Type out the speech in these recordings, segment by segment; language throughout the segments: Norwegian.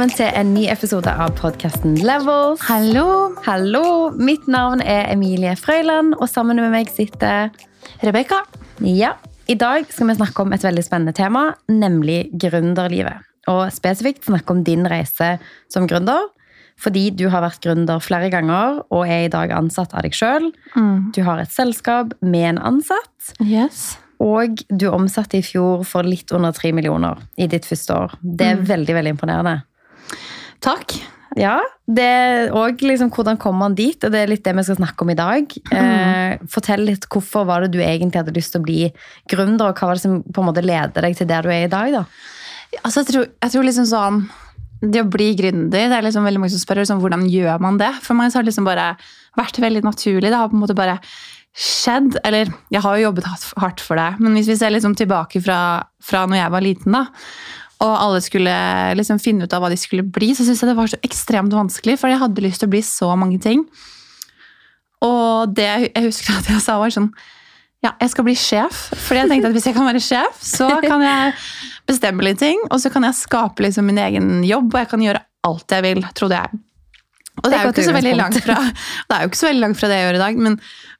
velkommen til en ny episode av podkasten Levels. Hallo. Hallo, Mitt navn er Emilie Frøyland, og sammen med meg sitter Rebekka. Ja, I dag skal vi snakke om et veldig spennende tema, nemlig gründerlivet. Og spesifikt snakke om din reise som gründer. Fordi du har vært gründer flere ganger og er i dag ansatt av deg sjøl. Mm. Du har et selskap med en ansatt. Yes. Og du omsatte i fjor for litt under tre millioner i ditt første år. Det er veldig veldig imponerende. Takk. Ja, det Og liksom, hvordan kom man dit? Og det er litt det vi skal snakke om i dag. Eh, fortell litt hvorfor var det du egentlig hadde lyst til å bli gründer, og hva var det som på en måte leder deg til der du er i dag? da? Altså, jeg, tror, jeg tror liksom sånn Det å bli gründer, det er liksom veldig mange som spør liksom, hvordan gjør man det. For meg så har det liksom bare vært veldig naturlig. Det har på en måte bare skjedd. Eller jeg har jo jobbet hardt for det, men hvis vi ser liksom tilbake fra, fra når jeg var liten, da, og alle skulle liksom finne ut av hva de skulle bli, så syntes jeg det var så ekstremt vanskelig, for jeg hadde lyst til å bli så mange ting. Og det jeg husker at jeg sa, var sånn Ja, jeg skal bli sjef. For jeg tenkte at hvis jeg kan være sjef, så kan jeg bestemme litt ting, og så kan jeg skape liksom min egen jobb, og jeg kan gjøre alt jeg vil, trodde jeg. Og det er, jo ikke så veldig langt fra det er jo ikke så veldig langt fra det jeg gjør i dag, men,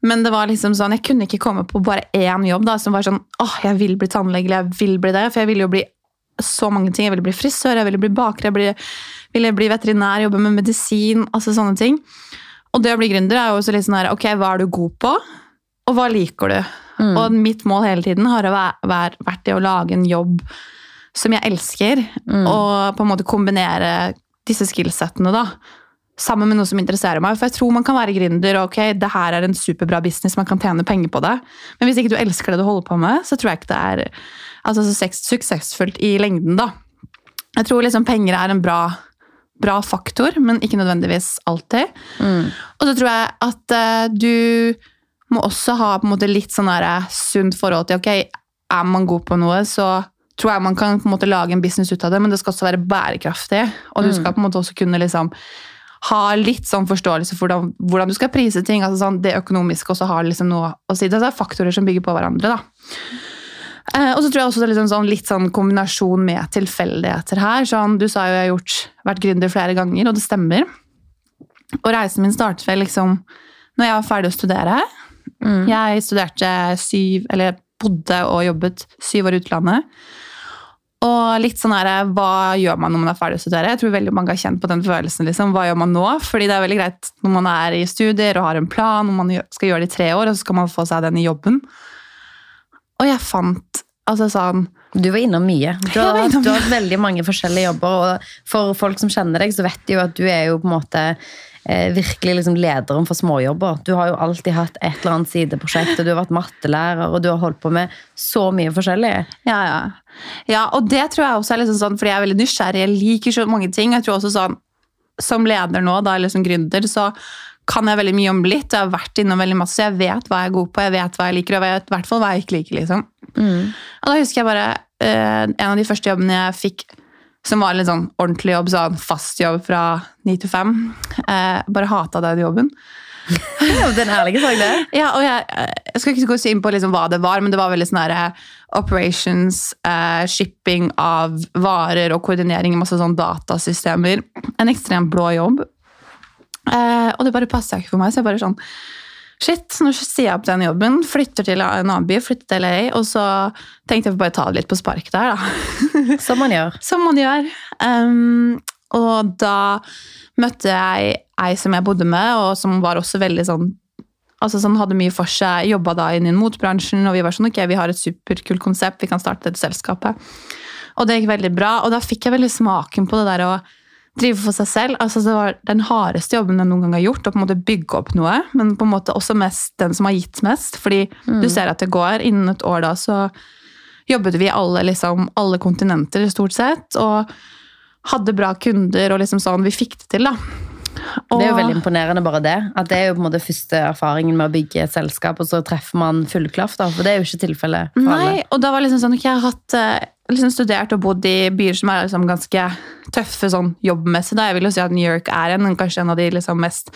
men det var liksom sånn, jeg kunne ikke komme på bare én jobb da, som var sånn åh, jeg vil bli tannlege, eller jeg vil bli det. For jeg ville jo bli så mange ting. Jeg ville bli frisør, jeg ville bli baker, jeg ville, ville bli veterinær, jobbe med medisin, altså sånne ting. Og det å bli gründer er jo også litt sånn her, ok, hva er du god på, og hva liker du? Mm. Og mitt mål hele tiden har vært det å lage en jobb som jeg elsker, Mm. og på en måte kombinere disse skillsettene da, sammen med noe som interesserer meg. For jeg tror man kan være gründer, og ok, det her er en superbra business, man kan tjene penger på det. Men hvis ikke du elsker det du holder på med, så tror jeg ikke det er altså, så suksessfullt i lengden. da. Jeg tror liksom penger er en bra, bra faktor, men ikke nødvendigvis alltid. Mm. Og så tror jeg at uh, du må også ha på en måte litt sånn der, eh, sunt forhold til ok, er man god på noe, så tror jeg man kan på en måte lage en business ut av det, men det skal også være bærekraftig. Og du Mm. skal på en måte også kunne liksom ha litt sånn forståelse for hvordan, hvordan du skal prise ting. altså sånn, Det økonomiske også har liksom noe å si. Det er faktorer som bygger på hverandre. da. Eh, og så tror jeg også det er liksom sånn, litt sånn kombinasjon med tilfeldigheter her. Sånn, du sa jo jeg har gjort, vært gründer flere ganger, og det stemmer. Og reisen min startet vel liksom når jeg var ferdig å studere. Mm. Jeg studerte syv, eller bodde og jobbet syv år i utlandet. Og litt sånn her, hva gjør man når man er ferdig å studere? Jeg tror veldig mange har kjent på den følelsen. liksom, Hva gjør man nå? Fordi det er veldig greit når man er i studier og har en plan, og man skal gjøre det i tre år, og så skal man få seg den i jobben. Og jeg fant altså sånn Du var innom mye. Du har, innom du har veldig mange forskjellige jobber. og For folk som kjenner deg, så vet de jo at du er jo på en måte virkelig liksom lederen for småjobber. Du har jo alltid hatt et eller annet sideprosjekt, og du har vært mattelærer, og du har holdt på med så mye forskjellig. Ja, ja. ja, og det tror jeg også er liksom sånn, fordi jeg er veldig nysgjerrig. Jeg liker så mange ting. Jeg tror også sånn, Som leder nå, da, eller som gründer, så kan jeg veldig mye om litt. Jeg har vært innom veldig masse, så jeg vet hva jeg er god på, jeg vet hva jeg liker, og jeg vet i hvert fall hva jeg ikke liker. liksom. Og da husker jeg bare eh, en av de første jobbene jeg fikk, som var en sånn ordentlig jobb, sånn fast jobb fra ni til fem. Eh, bare hata den jobben. Ja, det er en ærlig sak, det. Ja, og jeg, jeg skal ikke gå så inn på liksom hva det var, men det var veldig sånn her, eh, operations, eh, shipping av varer og koordinering i masse sånn datasystemer. En ekstremt blå jobb. Eh, og det bare passa ikke for meg, så jeg bare sånn Shit, nå sier jeg opp den jobben, flytter til en annen by, flytter til LA, og så tenkte jeg bare ta det litt på spark der, da. Som man gjør. Som man gjør. Um, og da møtte jeg ei som jeg bodde med, og som var også veldig sånn altså sånn hadde mye for seg, jobba da inn i motbransjen, og vi var sånn ok, vi har et superkult konsept, vi kan starte dette selskapet. Og det gikk veldig bra, og da fikk jeg veldig smaken på det der å drive for seg selv. Altså Det var den hardeste jobben jeg noen gang har gjort, å på en måte bygge opp noe, men på en måte også mest den som har gitt mest, fordi du ser at det går. Innen et år da så jobbet vi alle, liksom, alle kontinenter stort sett, og hadde bra kunder, og liksom sånn, vi fikk det til da. Det er jo veldig imponerende bare det. At det er jo på en måte første erfaringen med å bygge et selskap, og så treffer man fullklaff, da. For det er jo ikke tilfellet for alle. Nei, og da var liksom sånn, ok, jeg har hatt, eh, liksom studert og bodd i byer som er liksom ganske tøffe sånn jobbmessig. Da. Jeg vil jo si at New York er en, kanskje en av de liksom mest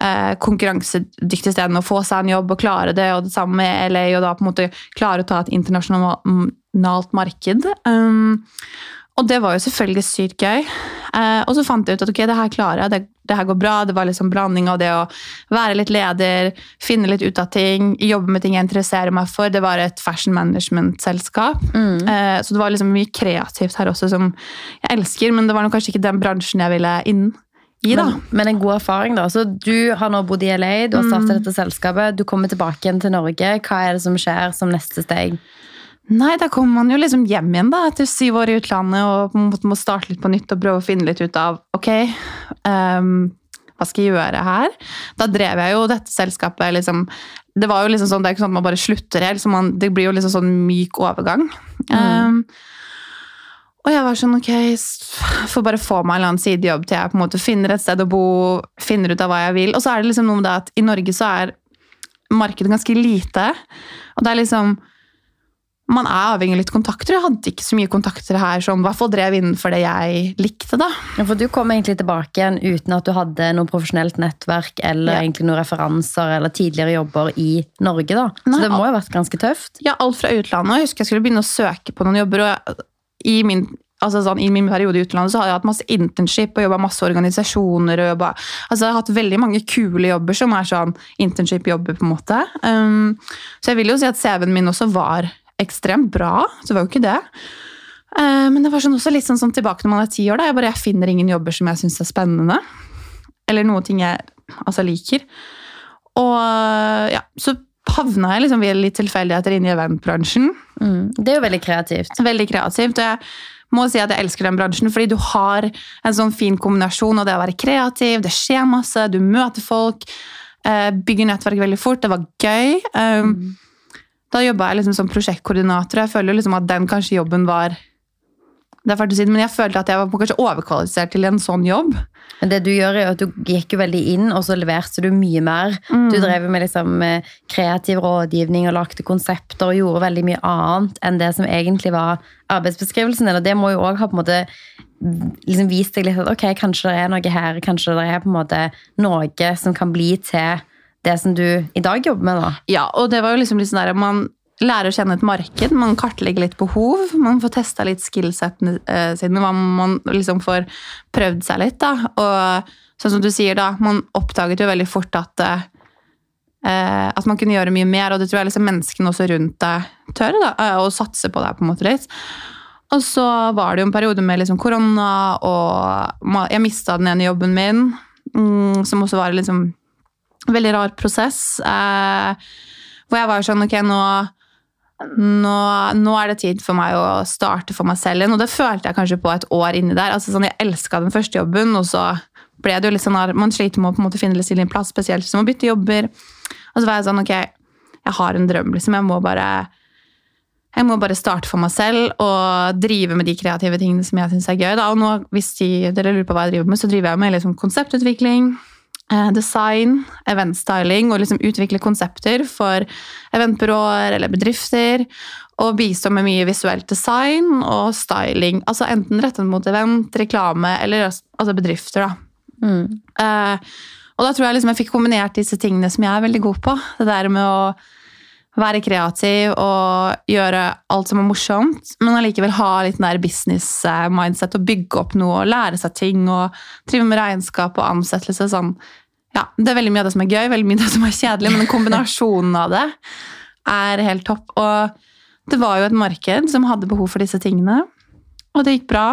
eh, konkurransedyktige stedene å få seg en jobb og klare det, og det samme med LA, og da på en måte klare å ta et internasjonalt marked. Um, Og det var jo selvfølgelig sykt gøy. Eh, og så fant jeg ut at ok, det her klarer jeg, det, det her går bra. Det var liksom blanding av det å være litt leder, finne litt ut av ting, jobbe med ting jeg interesserer meg for. Det var et fashion management-selskap. Eh, så det var liksom mye kreativt her også som jeg elsker, men det var kanskje ikke den bransjen jeg ville inn i, da. Men, men en god erfaring, da. Så du har nå bodd i LA, du har startet dette selskapet, du kommer tilbake igjen til Norge. Hva er det som skjer som neste steg? Nei, da kommer man jo liksom hjem igjen da, etter syv år i utlandet og må starte litt på nytt og prøve å finne litt ut av ok, um, hva skal jeg gjøre her? Da drev jeg jo dette selskapet liksom Det var jo liksom sånn, det er ikke sånn at man bare slutter helt, man, det blir jo liksom sånn myk overgang. Ehm, og jeg var sånn, ok, får bare få meg en eller annen sidejobb til jeg på en måte finner et sted å bo, finner ut av hva jeg vil. Og så er det liksom noe med det at i Norge så er markedet ganske lite. Og det er liksom Man er avhengig av litt kontakter. Jeg hadde ikke så mye kontakter her som i hvert fall drev innenfor det jeg likte. da. Ja, For du kom egentlig tilbake igjen uten at du hadde noe profesjonelt nettverk eller Ja. egentlig noen referanser eller tidligere jobber i Norge. da. Nei, Så det må jo ha vært ganske tøft. Ja, alt fra utlandet. Jeg husker jeg skulle begynne å søke på noen jobber. og i min, altså sånn, I min periode i utlandet så har jeg hatt masse internship og jobba masse organisasjoner. og jobbet, altså Jeg har hatt veldig mange kule jobber som er sånn internship-jobber. på en måte. Um, så jeg vil jo si at CV-en min også var ekstremt bra. Så det var jo ikke det. Eh, men det var sånn også litt sånn sånn tilbake når man er ti år. da, Jeg bare jeg finner ingen jobber som jeg syns er spennende. Eller noen ting jeg altså, liker. Og ja, så havna jeg liksom ved litt tilfeldigheter inn i eventbransjen. Mm. Det er jo veldig kreativt. Veldig kreativt. og jeg må si at jeg elsker den bransjen, fordi du har en sånn fin kombinasjon av det å være kreativ, det skjer masse, du møter folk, eh, bygger nettverk veldig fort, det var gøy. Um, Da jobba jeg liksom som prosjektkoordinator, og jeg føler liksom at den kanskje jobben var det er fælt å si det, men jeg følte at jeg var kanskje overkvalifisert til en sånn jobb. Men det du gjør er at du gikk jo veldig inn, og så leverte du mye mer. Mm. Du drev med liksom eh, kreativ rådgivning og lagde konsepter og gjorde veldig mye annet enn det som egentlig var arbeidsbeskrivelsen. Og det må jo òg ha på en måte liksom vist deg litt at ok, kanskje det er noe her, kanskje det er på en måte noe som kan bli til det som du i dag jobber med. da. Ja, og det var jo liksom litt sånn der, Man lærer å kjenne et marked, man kartlegger litt behov, man får testa litt skillsettene eh, sine, man liksom får prøvd seg litt. da, Og sånn som du sier, da, man oppdaget jo veldig fort at eh, at man kunne gjøre mye mer, og det tror jeg liksom menneskene også rundt deg tør, da, eh, å satse på deg på en måte litt. Og så var det jo en periode med liksom korona, og jeg mista den ene jobben min, mm, som også var liksom veldig rar prosess. Eh, hvor jeg var sånn Ok, nå, nå, nå er det tid for meg å starte for meg selv igjen. Og det følte jeg kanskje på et år inni der. Altså sånn, Jeg elska den første jobben, og så ble det jo litt sånn Man sliter med å finne litt sin plass, spesielt hvis man bytter jobber. Og så var jeg sånn Ok, jeg har en drøm, liksom. Jeg må bare jeg må bare starte for meg selv og drive med de kreative tingene som jeg syns er gøy. Da. Og nå, hvis de, dere lurer på hva jeg driver med, så driver jeg med liksom konseptutvikling, design, eventstyling og liksom utvikle konsepter for eventbyråer eller bedrifter. Og bistå med mye visuelt design og styling. Altså enten rettet mot event, reklame eller altså bedrifter. da. Mm. Eh, og da tror jeg liksom jeg fikk kombinert disse tingene som jeg er veldig god på. Det der med å være kreativ og gjøre alt som er morsomt, men allikevel ha litt den der business-mindset og bygge opp noe og lære seg ting og drive med regnskap og ansettelse. Sånn. Ja, det er veldig mye av det som er gøy, veldig mye av det som er kjedelig, men kombinasjonen av det er helt topp. Og det var jo et marked som hadde behov for disse tingene, og det gikk bra.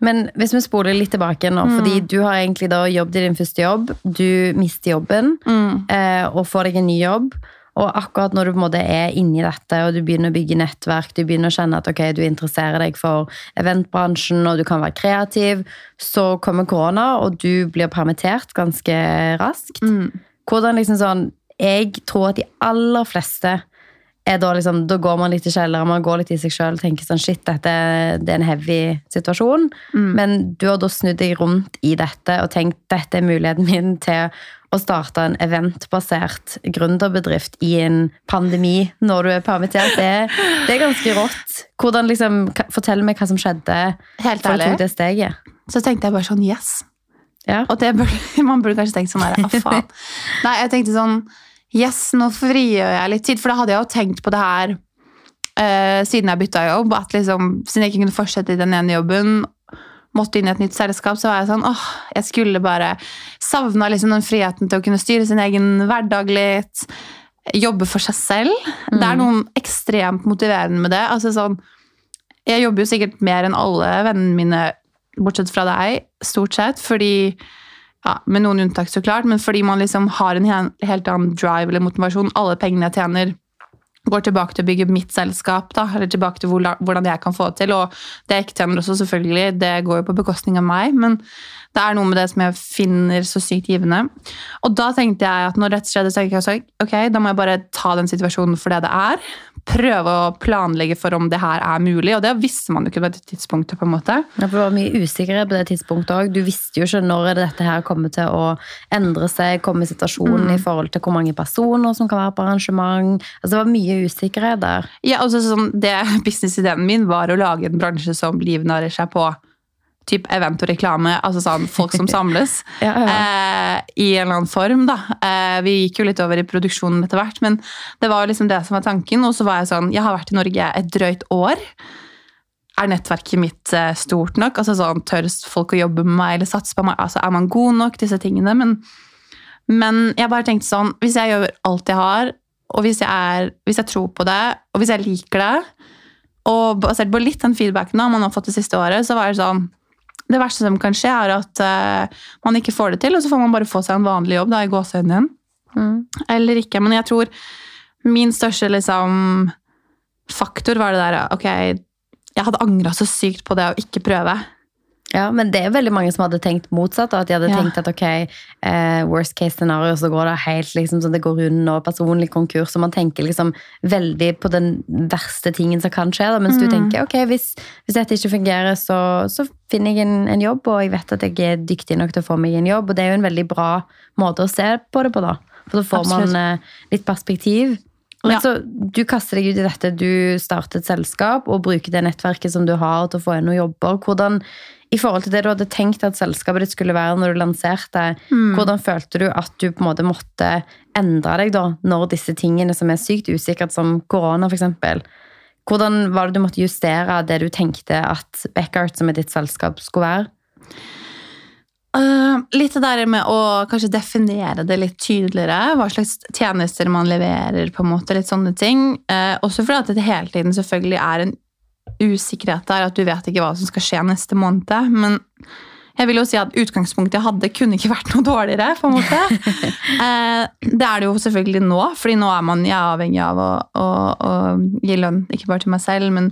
Men hvis vi spoler litt tilbake nå, Mm. fordi du har egentlig da jobbet i din første jobb, du mister jobben mm. og får deg en ny jobb. Og akkurat når du på en måte er inni dette, og du begynner å bygge nettverk, du begynner å kjenne at ok, du interesserer deg for eventbransjen, og du kan være kreativ, så kommer korona, og du blir permittert ganske raskt. Hvordan liksom sånn Jeg tror at de aller fleste da liksom Da går man litt i kjelleren, man går litt i seg sjøl og tenker sånn Shit, dette det er en heavy situasjon. Men du har da snudd deg rundt i dette og tenkt dette er muligheten min til å starte en eventbasert gründerbedrift i en pandemi når du er permittert. Det, det er ganske rått. Hvordan liksom, Fortell meg hva som skjedde Helt ærlig. det steget. Så tenkte jeg bare sånn yes. Ja. Og det burde, man burde kanskje tenkt sånn her, ah, faen. Nei, jeg tenkte sånn, yes, nå frigjør jeg litt tid, for da hadde jeg jo tenkt på det her uh, siden jeg bytta jobb, at liksom, siden jeg ikke kunne fortsette i den ene jobben, måtte inn i et nytt selskap, så var jeg sånn åh, jeg skulle bare savna liksom den friheten til å kunne styre sin egen hverdag litt. Jobbe for seg selv. Det er noe ekstremt motiverende med det. altså sånn jeg jobber jo sikkert mer enn alle vennene mine, bortsett fra deg, stort sett. Fordi ja, Med noen unntak, så klart, men fordi man liksom har en helt annen drive eller motivasjon. Alle pengene jeg tjener, går tilbake til å bygge mitt selskap. da, Eller tilbake til hvordan jeg kan få det til. Og det jeg ikke tjener også, selvfølgelig, det går jo på bekostning av meg. men det er noe med det som jeg finner så sykt givende. Og da tenkte jeg at når dette skjedde, så tenkte jeg ok, da må jeg bare ta den situasjonen for det det er. Prøve å planlegge for om det her er mulig, og det visste man jo ikke på det tidspunktet. på en måte. Ja, for Det var mye usikkerhet på det tidspunktet òg. Du visste jo ikke når dette her kommer til å endre seg, komme i situasjonen mm. i forhold til hvor mange personer som kan være på arrangement. Altså Det var mye usikkerhet der. Ja, altså sånn, det Businessideen min var å lage en bransje som livnærer seg på typ event og reklame, altså sånn folk som samles ja, ja. Eh, i en eller annen form. da. Eh, vi gikk jo litt over i produksjonen etter hvert, men det var liksom det som var tanken. Og så var jeg sånn Jeg har vært i Norge et drøyt år. Er nettverket mitt eh, stort nok? Altså sånn, Tør folk å jobbe med meg eller satse på meg? Altså, Er man god nok? Disse tingene. Men, men jeg bare tenkte sånn Hvis jeg gjør alt jeg har, og hvis jeg, er, hvis jeg tror på det, og hvis jeg liker det og basert på litt den feedbacken da, man har fått det siste året, så var det sånn det verste som kan skje, er at uh, man ikke får det til, og så får man bare få seg en vanlig jobb da, i gåseøynene igjen. Mm. Eller ikke. Men jeg tror min største liksom, faktor var det der Ok, jeg hadde angra så sykt på det å ikke prøve. Ja, men det er veldig mange som hadde tenkt motsatt. At de hadde ja. tenkt at ok, eh, worst case scenario, så går det helt liksom så det går under og personlig konkurs. Og man tenker liksom veldig på den verste tingen som kan skje. Da, mens mm. du tenker ok, hvis, hvis, dette ikke fungerer, så, så finner jeg en, en, jobb, og jeg vet at jeg er dyktig nok til å få meg en jobb. Og det er jo en veldig bra måte å se på det på, da. For da får Absolutt. man eh, litt perspektiv. Men ja. så, Du kaster deg ut i dette, du starter et selskap og bruker det nettverket som du har til å få inn noen jobber. Hvordan i forhold til det du hadde tenkt at selskapet ditt skulle være når du lanserte, mm. hvordan følte du at du på en måte måtte endre deg da, når disse tingene som er sykt usikkert, som korona f.eks. Hvordan var det du måtte justere det du tenkte at Backart, som er ditt selskap, skulle være? Uh, litt det der med å kanskje definere det litt tydeligere. Hva slags tjenester man leverer. på en måte, litt sånne ting. Uh, også fordi at det hele tiden selvfølgelig er en usikkerhet der, at du vet ikke hva som skal skje neste måned. Men jeg vil jo si at utgangspunktet jeg hadde, kunne ikke vært noe dårligere. på en måte. Eh, det er det jo selvfølgelig nå, fordi nå er man avhengig av å, å, å, gi lønn. Ikke bare til meg selv, men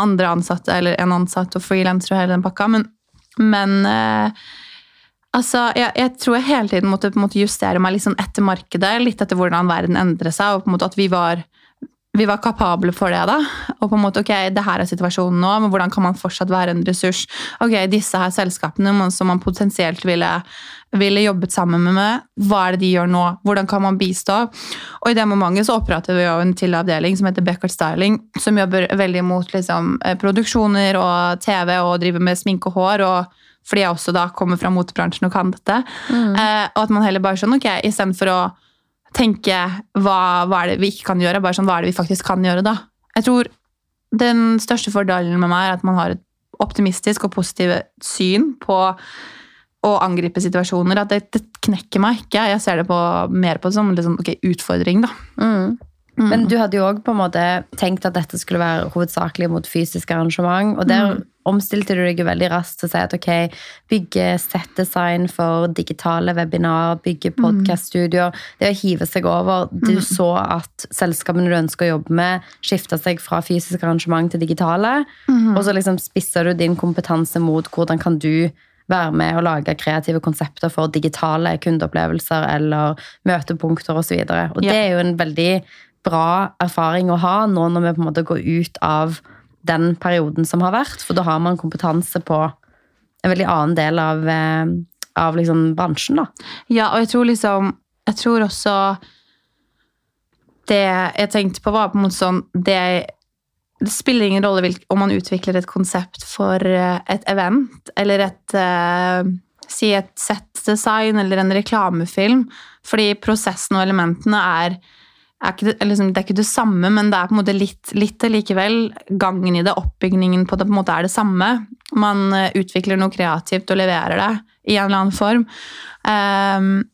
andre ansatte, eller en ansatt og frilansere og hele den pakka. Men, men eh, altså, jeg, jeg, tror jeg hele tiden måtte, måtte justere meg litt sånn etter markedet, litt etter hvordan verden endrer seg, og på en måte at vi var vi var kapable for det. da, og på en måte, ok, det her er situasjonen nå, men hvordan kan man fortsatt være en ressurs? Ok, Disse her selskapene som man potensielt ville, ville jobbet sammen med, hva er det de gjør nå? Hvordan kan man bistå? Og I det momentet så opprettet vi jo en til avdeling som heter Beckert Styling, som jobber veldig mot liksom, eh, produksjoner og TV og driver med sminke og hår. og fordi jeg også da kommer fra motebransjen og kan dette. Mm. Eh, og at man heller bare sånn, ok, istedenfor å tenke hva, hva, er det vi ikke kan gjøre, bare sånn, hva er det vi faktisk kan gjøre da? Jeg tror den største fordelen med meg er at man har et optimistisk og positivt syn på å angripe situasjoner. At det, det, knekker meg ikke. Jeg ser det på, mer på som en liksom, okay, utfordring. da. Mm. Mm. Men du hadde jo òg tenkt at dette skulle være hovedsakelig mot fysisk arrangement. Og der mm. Omstilte du deg jo veldig raskt til å si at ok, bygge settdesign for digitale webinar, bygge mm. podkaststudioer. Det å hive seg over. Du mm. så at selskapene du ønsker å jobbe med, skifta seg fra fysiske arrangement til digitale. Mm. Og så liksom spisser du din kompetanse mot hvordan kan du være med og lage kreative konsepter for digitale kundeopplevelser eller møtepunkter osv. Og, så og det er jo en veldig bra erfaring å ha nå når vi på en måte går ut av den perioden som har vært. For da har man kompetanse på en veldig annen del av, eh, av liksom bransjen. da. Ja, og jeg tror liksom Jeg tror også Det jeg tenkte på, var på en måte sånn det, det spiller ingen rolle om man utvikler et konsept for eh, et event eller et uh, Si et settdesign eller en reklamefilm, fordi prosessen og elementene er er ikke det, liksom, det er ikke det samme, men det er på en måte litt, litt likevel. Gangen i det, oppbygningen på det, på en måte er det samme. Man eh, utvikler noe kreativt og leverer det i en eller annen form. Um,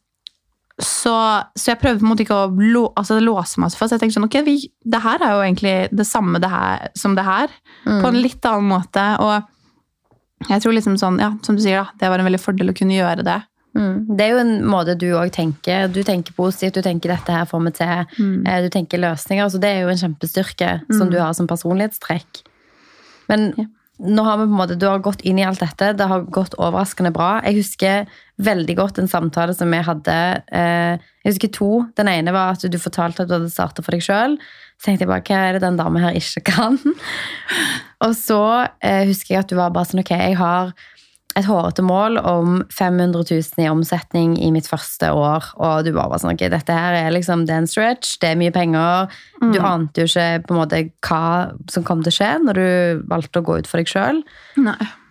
så, så jeg prøvde på en måte ikke å lå, altså, låse meg så fast. Jeg tenkte sånn, ok, vi, det her er jo egentlig det samme det her, som det her, på en litt annen måte. Og jeg tror liksom sånn, ja, som du sier, da, det var en veldig fordel å kunne gjøre det. Mm. Det er jo en måte du òg tenker. Du tenker positivt, du tenker 'dette her får vi til'. Mm. Du tenker løsninger. Så det er jo en kjempestyrke som du har som personlighetstrekk. Men nå har vi på en måte, du har gått inn i alt dette. Det har gått overraskende bra. Jeg husker veldig godt en samtale som vi hadde. Eh, jeg husker to. Den ene var at du fortalte at du hadde starta for deg sjøl. Så tenkte jeg bare, hva er det den dama her ikke kan? Og så eh, husker jeg at du var bare sånn, ok, jeg har et hårete mål om 500 000 i omsetning i mitt første år. Og du bare var sånn, ok, dette her er liksom, det er en stretch, det er mye penger. Du ante jo ikke på en måte hva som kom til å skje når du valgte å gå ut for deg sjøl.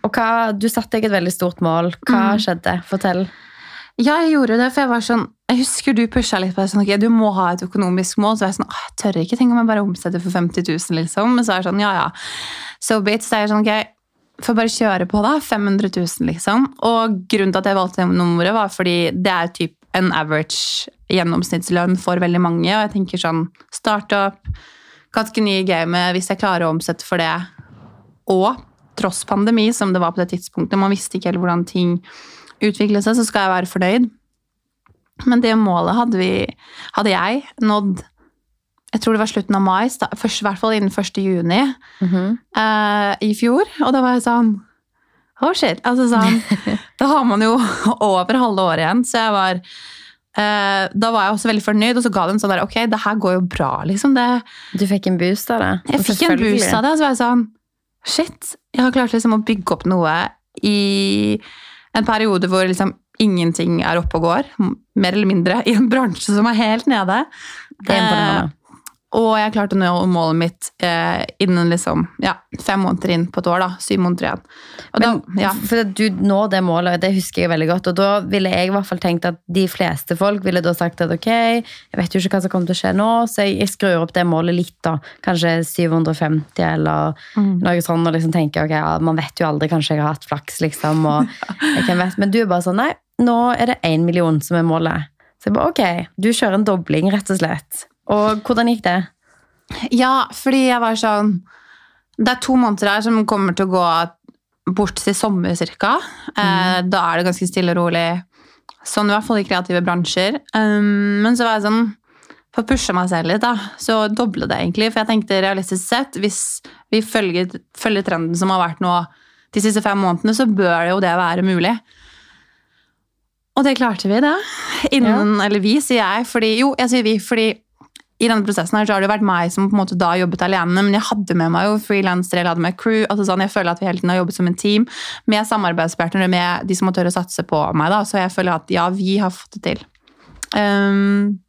Og hva, du satte deg et veldig stort mål. Hva skjedde? Fortell. Ja, jeg gjorde det, for jeg var sånn Jeg husker du pusha litt på det. sånn, ok, Du må ha et økonomisk mål. Så var jeg sånn, jeg tør ikke. Tenk om jeg bare omsetter for 50 000, liksom. Så er jeg sånn, ja, ja. So it. Så er jeg sånn, ok, får bare kjøre på, da. 500 000, liksom. Og grunnen til at jeg valgte nummeret, var fordi det er typ en average gjennomsnittslønn for veldig mange. Og jeg tenker sånn startup, ganske ny i gamet. Hvis jeg klarer å omsette for det, og tross pandemi, som det var på det tidspunktet, man visste ikke helt hvordan ting utviklet seg, så skal jeg være fornøyd. Men det målet hadde, vi, hadde jeg nådd jeg tror det var slutten av mai, først, i hvert fall innen 1. juni eh, i fjor. Og da var jeg sånn Oh shit. Altså sånn, da har man jo over halve året igjen, så jeg var uh, Da var jeg også veldig fornøyd, og så ga det en sånn der Ok, det her går jo bra, liksom. Det, Du fikk en boost av det. jeg fikk en boost av det, og så var jeg sånn Shit, jeg har klart liksom å bygge opp noe i en periode hvor liksom ingenting er oppe og går, mer eller mindre, i en bransje som er helt nede. Det er imponerende. Og jeg klarte å nå målet mitt eh, innen liksom, ja, fem måneder inn på et år. da, Syv måneder igjen. Men da, ja. for at du når det målet, det husker jeg veldig godt. Og da ville jeg i hvert fall tenkt at de fleste folk ville da sagt at ok, jeg vet jo ikke hva som kommer til å skje nå, så jeg, jeg skrur opp det målet litt, da. Kanskje 750 eller noe sånt. og liksom tenker ok, ja, man vet jo aldri, kanskje jeg har hatt flaks, liksom. Og, jeg kan vet, men du er bare sånn, nei, nå er det én million som er målet. Så jeg bare ok, du kjører en dobling, rett og slett. Og hvordan gikk det? ja, fordi jeg var sånn Det er to måneder her som kommer til å gå bort til sommer cirka. Mm. da er det ganske stille og rolig. Sånn i hvert fall i kreative bransjer. Um, men så var jeg sånn For å pushe meg selv litt, da, så doble det egentlig. For jeg tenkte realistisk sett, hvis vi følger, følger trenden som har vært nå de siste fem månedene, så bør jo det være mulig. Og det klarte vi, det. Innen, Eller vi, sier jeg. Fordi, jo, jeg sier vi, fordi i denne prosessen her så har det vært meg som på en måte da jobbet alene, men jeg hadde med meg jo frilansere, jeg hadde med crew. altså sånn, Jeg føler at vi hele tiden har jobbet som en team med samarbeidspartnere, med de som må tørre å satse på meg. da, Så jeg føler at ja, vi har fått det til. Um,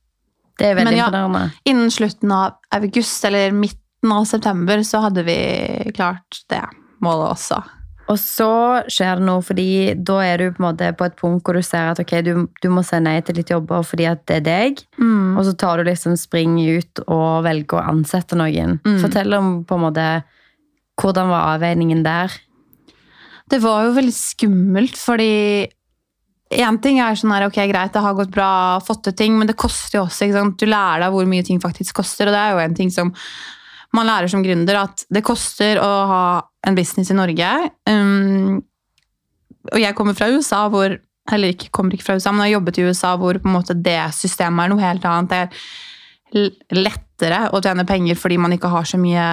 Det er veldig Men ja. imponerende. innen slutten av august eller midten av september så hadde vi klart det målet også. Og så skjer det noe, fordi da er du på en måte på et punkt hvor du ser at ok, du, du må si nei til litt jobber fordi at det er deg. Og så tar du liksom spring ut og velger å ansette noen. Fortell om på en måte hvordan var avveiningen der. Det var jo veldig skummelt, fordi en ting er sånn her, ok, greit, det har gått bra, fått til ting, men det koster jo også. ikke sant? Du lærer deg hvor mye ting faktisk koster, og det er jo en ting som man lærer som gründer, at det koster å ha en business i Norge. Um, og jeg kommer fra USA, hvor eller ikke kommer ikke fra USA, men har jobbet i USA, hvor på en måte det systemet er noe helt annet. Det er lettere å tjene penger fordi man ikke har så mye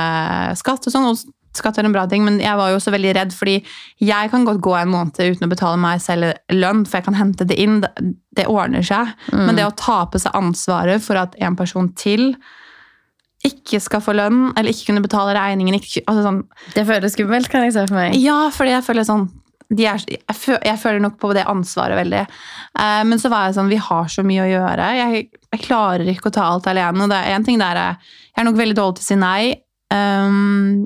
skatt og sånn. og Skatt er en bra ting, men jeg var jo også veldig redd, fordi jeg kan godt gå en måned uten å betale meg selv lønn, for jeg kan hente det inn. Det, ordner seg. Men det å ta på seg ansvaret for at en person til ikke skal få lønn, eller ikke kunne betale regningen ikke, altså sånn, Det føles skummelt, kan jeg se for meg. Ja, fordi jeg føler sånn er, jeg, føler, jeg føler nok på det ansvaret veldig. Eh, men så var jeg sånn, vi har så mye å gjøre. Jeg, jeg klarer ikke å ta alt alene. Det er en ting der jeg, jeg er nok veldig dårlig til å si nei, um,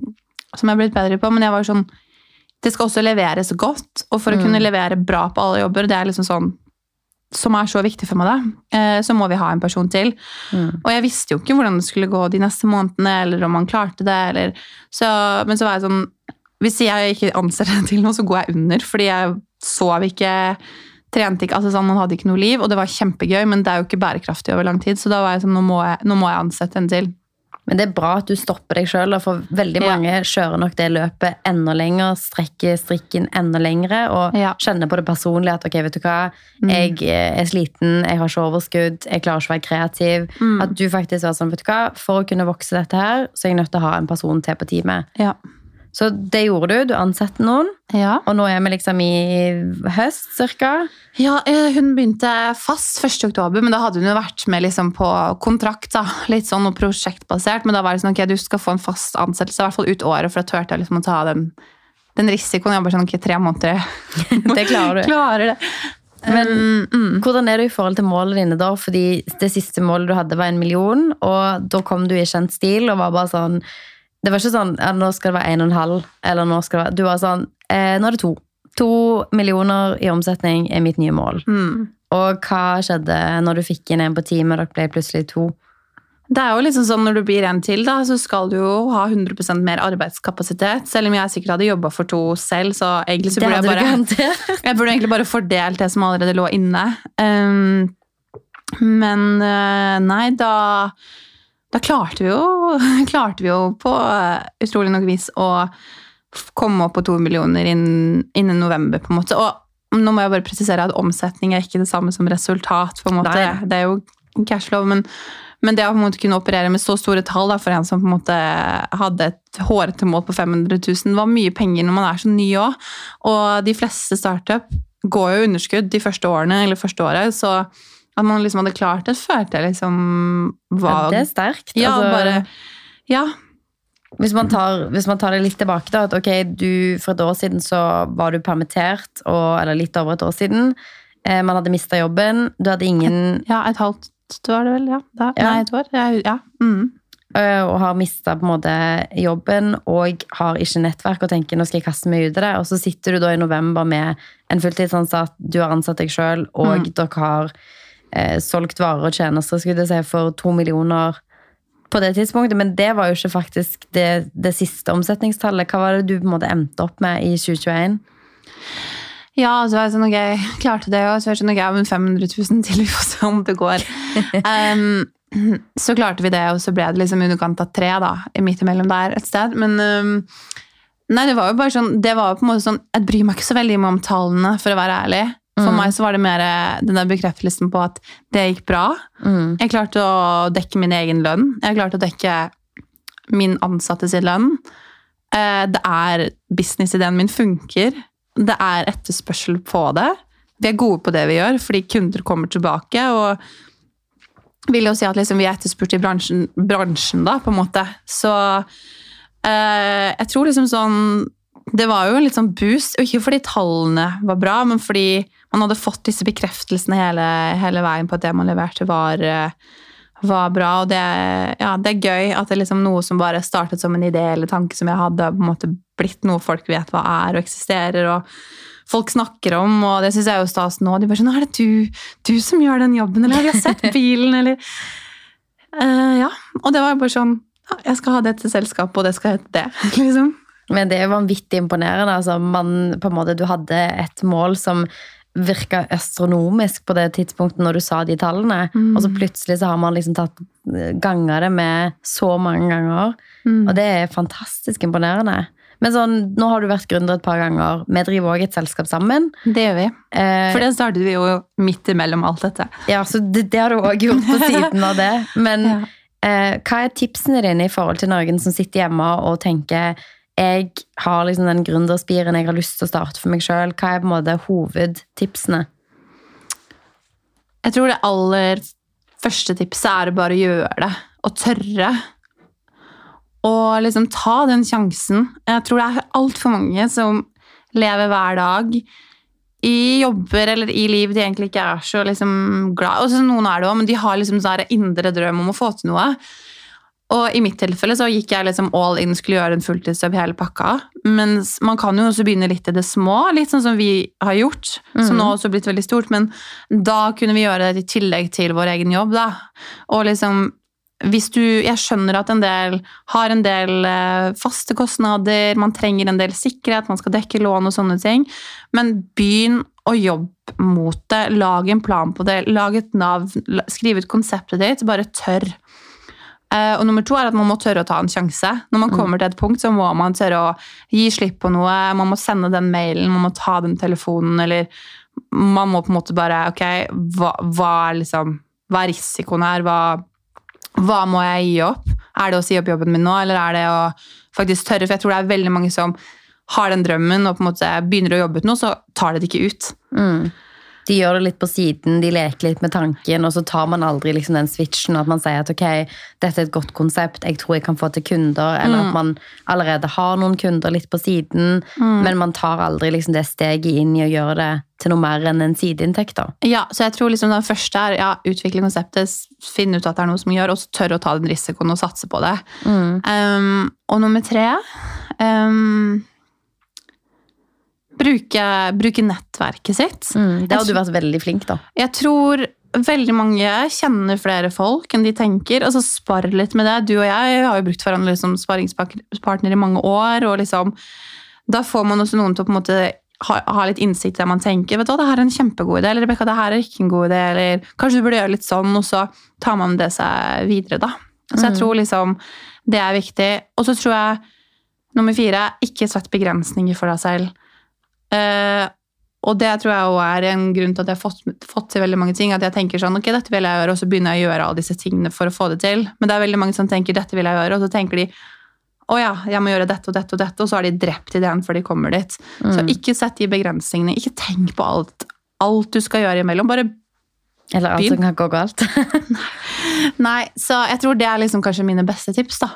som jeg har blitt bedre på, men jeg var sånn Det skal også leveres godt, og for å kunne levere bra på alle jobber, det er liksom sånn som er så viktig for meg, da, eh, så må vi ha en person til. Mm. Og jeg visste jo ikke hvordan det skulle gå de neste månedene, eller om han klarte det. Eller, så, men så var jeg sånn Hvis jeg ikke anser en til noe, så går jeg under. Fordi jeg sov ikke, trente ikke altså sånn, Man hadde ikke noe liv, og det var kjempegøy, men det er jo ikke bærekraftig over lang tid. Så da var jeg sånn Nå må jeg, nå må jeg ansette en til. Men det er bra at du stopper deg sjøl, for veldig Ja. mange kjører nok det løpet enda lenger, strekker strikken enda lengre og Ja. kjenner på det personlige at ok, vet du hva, jeg eh, er sliten, jeg har ikke overskudd, jeg klarer ikke å være kreativ. Mm. At du faktisk var sånn, vet du hva, for å kunne vokse dette her, så er jeg nødt til å ha en person til på teamet. Ja. Så det gjorde du, du ansatte noen, ja. og nå er vi liksom i høst cirka. Ja, eh, hun begynte fast 1. oktober, men da hadde hun jo vært med liksom på kontrakt. da, Litt sånn og prosjektbasert, men da var det sånn ok, du skal få en fast ansettelse, i hvert fall ut året, for da turte jeg liksom å ta den, den risikoen. Jeg bare sånn, ok, tre måneder. Det klarer du. Klarer det. Men mm. hvordan er du i forhold til målene dine da? Fordi det siste målet du hadde var en million, og da kom du i kjent stil og var bare sånn Det var ikke sånn ja, nå skal det være en og en halv, eller nå skal det være Du var sånn eh, nå er det to. To millioner i omsetning er mitt nye mål. Mm. Og hva skjedde når du fikk inn en på teamet, og dere ble plutselig to? Det er jo liksom sånn Når du blir en til, da, så skal du jo ha 100% mer arbeidskapasitet. Selv om jeg sikkert hadde jobba for to selv, så egentlig så burde jeg bare. Jeg burde egentlig bare fordelt det som allerede lå inne. Um, men eh, nei, da Da klarte vi jo, klarte vi jo på eh, utrolig nok vis å komme opp på to millioner innen, innen november, på en måte. Og nå må jeg bare presisere at omsetning er ikke det samme som resultat. på en måte. Nei. Det er jo cashflow, men, men det å på en måte kunne operere med så store tall da, for en som på en måte hadde et hårete mål på 500 000, var mye penger når man er så ny òg. Og de fleste startup går jo underskudd de første årene, eller første året. Så at man liksom hadde klart det, følte jeg liksom Ja, var det er sterkt. Ja, Altså, bare Ja. Hvis man, tar, hvis man tar det litt tilbake, da, at ok, du, for et år siden så var du permittert, og, eller litt over et år siden. Eh, man hadde mista jobben. Du hadde ingen ja, et halvt var det vel, ja. Da. Ja. Nei, et år. Ja. ja. Mm. eh, og har mista jobben og har ikke nettverk og tenker nå skal jeg kaste meg ut i det. Og så sitter du da i november med en fulltidsansatt, du har ansatt deg sjøl, og Mm. dere har eh, solgt varer og tjenester skulle jeg si, for to millioner på det tidspunktet. Men det var jo ikke faktisk det, det siste omsetningstallet. Hva var det du på en måte endte opp med i 2021? Ja, så var jeg sånn, ok, jeg klarte det, og så var jeg sånn, ok, ja, men 500 000 til, vi får se om det går. um, så klarte vi det, og så ble det liksom underkant av tre da, midt imellom der et sted. Men um, nei, det var jo bare sånn, det var jo på en måte sånn, jeg bryr meg ikke så veldig om tallene, for å være ærlig. For Mm. meg så var det mer den der bekreftelsen på at det gikk bra. Mm. Jeg klarte å dekke min egen lønn. Jeg klarte å dekke min ansatte sin lønn. Eh, Det er businessideen min funker. Det er etterspørsel på det. Vi er gode på det vi gjør, fordi kunder kommer tilbake. Og vil jo si at liksom vi er etterspurt i bransjen, bransjen, da, på en måte. Så eh, jeg tror liksom sånn Det var jo en litt sånn boost, og ikke fordi tallene var bra, men fordi man hadde fått disse bekreftelsene hele, hele veien på at det man leverte, var, eh, var bra. Og det, ja, det er gøy at det liksom noe som bare startet som en idé eller tanke som jeg hadde, på en måte blitt noe folk vet hva er og eksisterer. og folk snakker om, og det syns jeg er jo stas nå. De bare sånn 'Er det du, du som gjør den jobben?' Eller 'Har vi sett bilen?' Eller uh, Ja. Og det var bare sånn ja, 'Jeg skal ha dette selskapet, og det skal hete det'. liksom. Men det er jo vanvittig imponerende. Altså, man, på en måte, du hadde et mål som virka astronomisk på det tidspunktet når du sa de tallene. Mm. Og så plutselig så har man liksom tatt ganger det med så mange ganger. Mm. Og det er fantastisk imponerende. Men sånn, nå har du vært gründer et par ganger. Vi driver òg et selskap sammen. Det gjør vi. Eh, For den startet vi jo midt imellom alt dette. ja, så det, det har du òg gjort på siden av det. Men Ja. eh, hva er tipsene dine i forhold til noen som sitter hjemme og tenker jeg har liksom den gründerspiren jeg har lyst til å starte for meg sjøl. Hva er på en måte hovedtipsene? Jeg tror det aller første tipset er å bare gjøre det, og tørre. Og liksom ta den sjansen. Jeg tror det er altfor mange som lever hver dag i jobber eller i liv de egentlig ikke er så liksom glad Og så Noen er det òg, men de har liksom sånn indre drøm om å få til noe. Og i mitt tilfelle så gikk jeg liksom all in, skulle gjøre en fulltidsjobb hele pakka. Mens man kan jo også begynne litt i det små, litt sånn som vi har gjort. Som nå også blitt veldig stort, men da kunne vi gjøre det i tillegg til vår egen jobb, da. Og liksom hvis du, Jeg skjønner at en del har en del eh, faste kostnader, man trenger en del sikkerhet, man skal dekke lån og sånne ting, men begynn å jobbe mot det. Lag en plan på det. Lag et navn, skriv ut konseptet ditt. Bare tørr. Eh, og nummer to er at man må tørre å ta en sjanse. Når man kommer til et punkt, så må man tørre å gi slipp på noe. Man må sende den mailen, man må ta den telefonen, eller man må på en måte bare Ok, hva, hva er liksom Hva er risikoen her? Hva, hva må jeg gi opp? Er det å si opp jobben min nå, eller er det å faktisk tørre? For jeg tror det er veldig mange som har den drømmen og på en måte begynner å jobbe ut noe, så tar det det ikke ut. Mm. De gjør det litt på siden, de leker litt med tanken, og så tar man aldri liksom den switchen at man sier at ok, dette er et godt konsept, jeg tror jeg kan få til kunder, eller at man allerede har noen kunder litt på siden, men man tar aldri liksom det steget inn i å gjøre det til noe mer enn en sideinntekt. da. Ja, så jeg tror liksom den første er ja, utvikle konseptet, finne ut at det er noe som gjør, og så tørre å ta den risikoen og satse på det. Um, og nummer tre um, bruke, bruke nettverket sitt. Mm. Det har du vært veldig flink, da. Jeg tror veldig mange kjenner flere folk enn de tenker. altså Spar litt med det. Du og jeg har jo brukt hverandre som sparingspartner i mange år. og liksom, Da får man også noen til å på en måte ha, ha litt innsikt der man tenker vet du det her er en kjempegod idé, eller Rebecca, det her er ikke en god idé, eller kanskje du burde gjøre litt sånn, og så tar man det seg videre, da. Så jeg tror liksom det er viktig. Og så tror jeg nummer fire, ikke sett begrensninger for deg selv. Eh, og det tror jeg også er en grunn til at jeg har fått, fått til veldig mange ting. At jeg tenker sånn, ok, dette vil jeg gjøre, og så begynner jeg å gjøre alle disse tingene for å få det til. Men det er veldig mange som tenker, dette vil jeg gjøre, og så tenker de, å ja, jeg må gjøre dette og dette og dette, og så har de drept ideen før de kommer dit. Så ikke sett de begrensningene, ikke tenk på alt, alt du skal gjøre imellom. Bare Eller alt Begynn. som kan gå galt. Nei, så jeg tror det er liksom kanskje mine beste tips, da.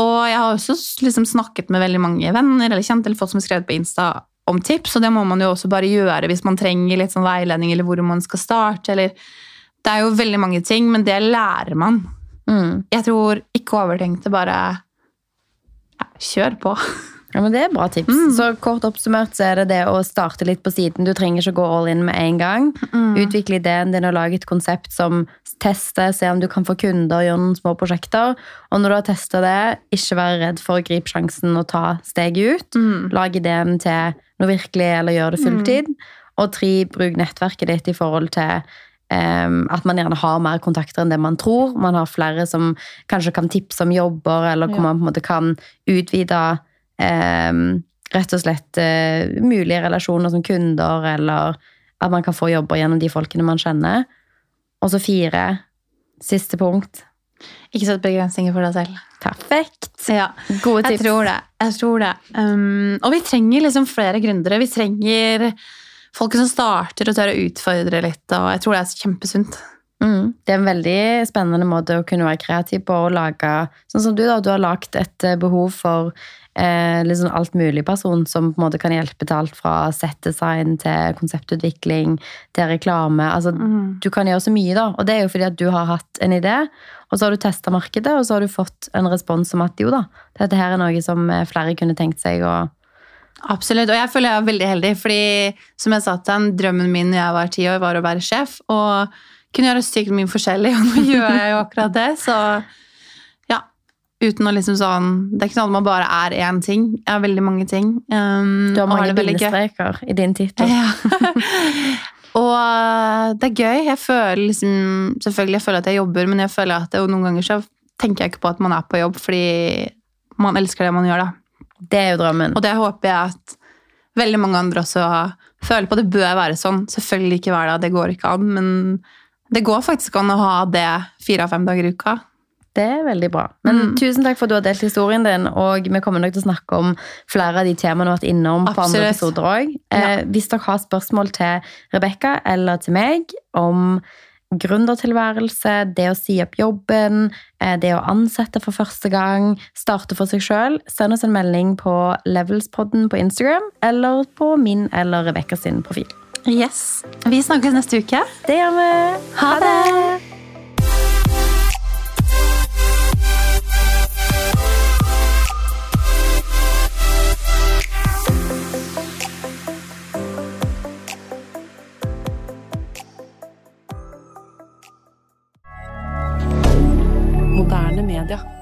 Og jeg har også liksom snakket med veldig mange venner eller kjente eller folk som har skrevet på Insta om tips, og det må man jo også bare gjøre hvis man trenger litt sånn veiledning eller hvor man skal starte, eller Det er jo veldig mange ting, men det lærer man. Mm. Jeg tror ikke overtenkt det, bare ja, kjør på. Ja, men Det er bra tips. Så kort oppsummert så er det det å starte litt på siden. Du trenger ikke gå all in med en gang. Utvikle ideen din og lage et konsept som tester, se om du kan få kunder, og gjøre noen små prosjekter. Og når du har testa det, ikke være redd for å gripe sjansen og ta steget ut. Lag ideen til noe virkelig, eller gjør det fulltid. Og tre, bruk nettverket ditt i forhold til Um, at man gjerne har mer kontakter enn det man tror. Man har flere som kanskje kan tipse om jobber, eller hvor Ja. man på en måte kan utvide um, rett og slett uh, mulige relasjoner som kunder, eller at man kan få jobber gjennom de folkene man kjenner. Og så fire, siste punkt. Ikke sett begrensninger for deg selv. Perfekt! Ja. Gode Jeg tips. tror det. Jeg tror det. Um, og vi trenger liksom flere gründere. Vi trenger folk som starter og tør å utfordre litt. Og jeg tror det er kjempesunt. Mm. Det er en veldig spennende måte å kunne være kreativ på å lage Sånn som du, da. Du har lagd et eh, behov for eh, sånn alt mulig person som på en måte kan hjelpe til alt fra settdesign til konseptutvikling til reklame. Altså, Du kan gjøre så mye, da. Og det er jo fordi at du har hatt en idé, og så har du testa markedet, og så har du fått en respons om at jo da, dette her er noe som eh, flere kunne tenkt seg å Absolutt. Og jeg føler jeg er veldig heldig, fordi som jeg sa til han, drømmen min da jeg var ti år, var å være sjef. Og kunne gjøre sykt mye forskjellig, og nå gjør jeg jo akkurat det. Så ja, uten å liksom sånn Det er ikke sånn at man bare er én ting. Jeg har veldig mange ting. Um, Du har mange bindestreker i din tittel. Ja. og eh, det er gøy. Jeg føler liksom Selvfølgelig jeg føler at jeg jobber, men jeg føler at det, noen ganger så tenker jeg ikke på at man er på jobb fordi man elsker det man gjør, da. Det er jo drømmen. Og det håper jeg at veldig mange andre også føler på. Det bør være sånn. Selvfølgelig ikke hver dag, det går ikke an, men det går faktisk an å ha det fire av fem dager i uka. Det er veldig bra. Men Mm. tusen takk for at du har delt historien din, og vi kommer nok til å snakke om flere av de temaene du har vært innom på andre Absolutt. episoder òg. Ja. Eh, hvis dere har spørsmål til Rebekka eller til meg om gründertilværelse, det å si opp jobben, eh, det å ansette for første gang, starte for seg sjøl, send oss en melding på Levelspodden på Instagram eller på min eller Rebekka sin profil. Yes. Vi snakkes neste uke. Det gjør vi. Ha, det. det. D'accord.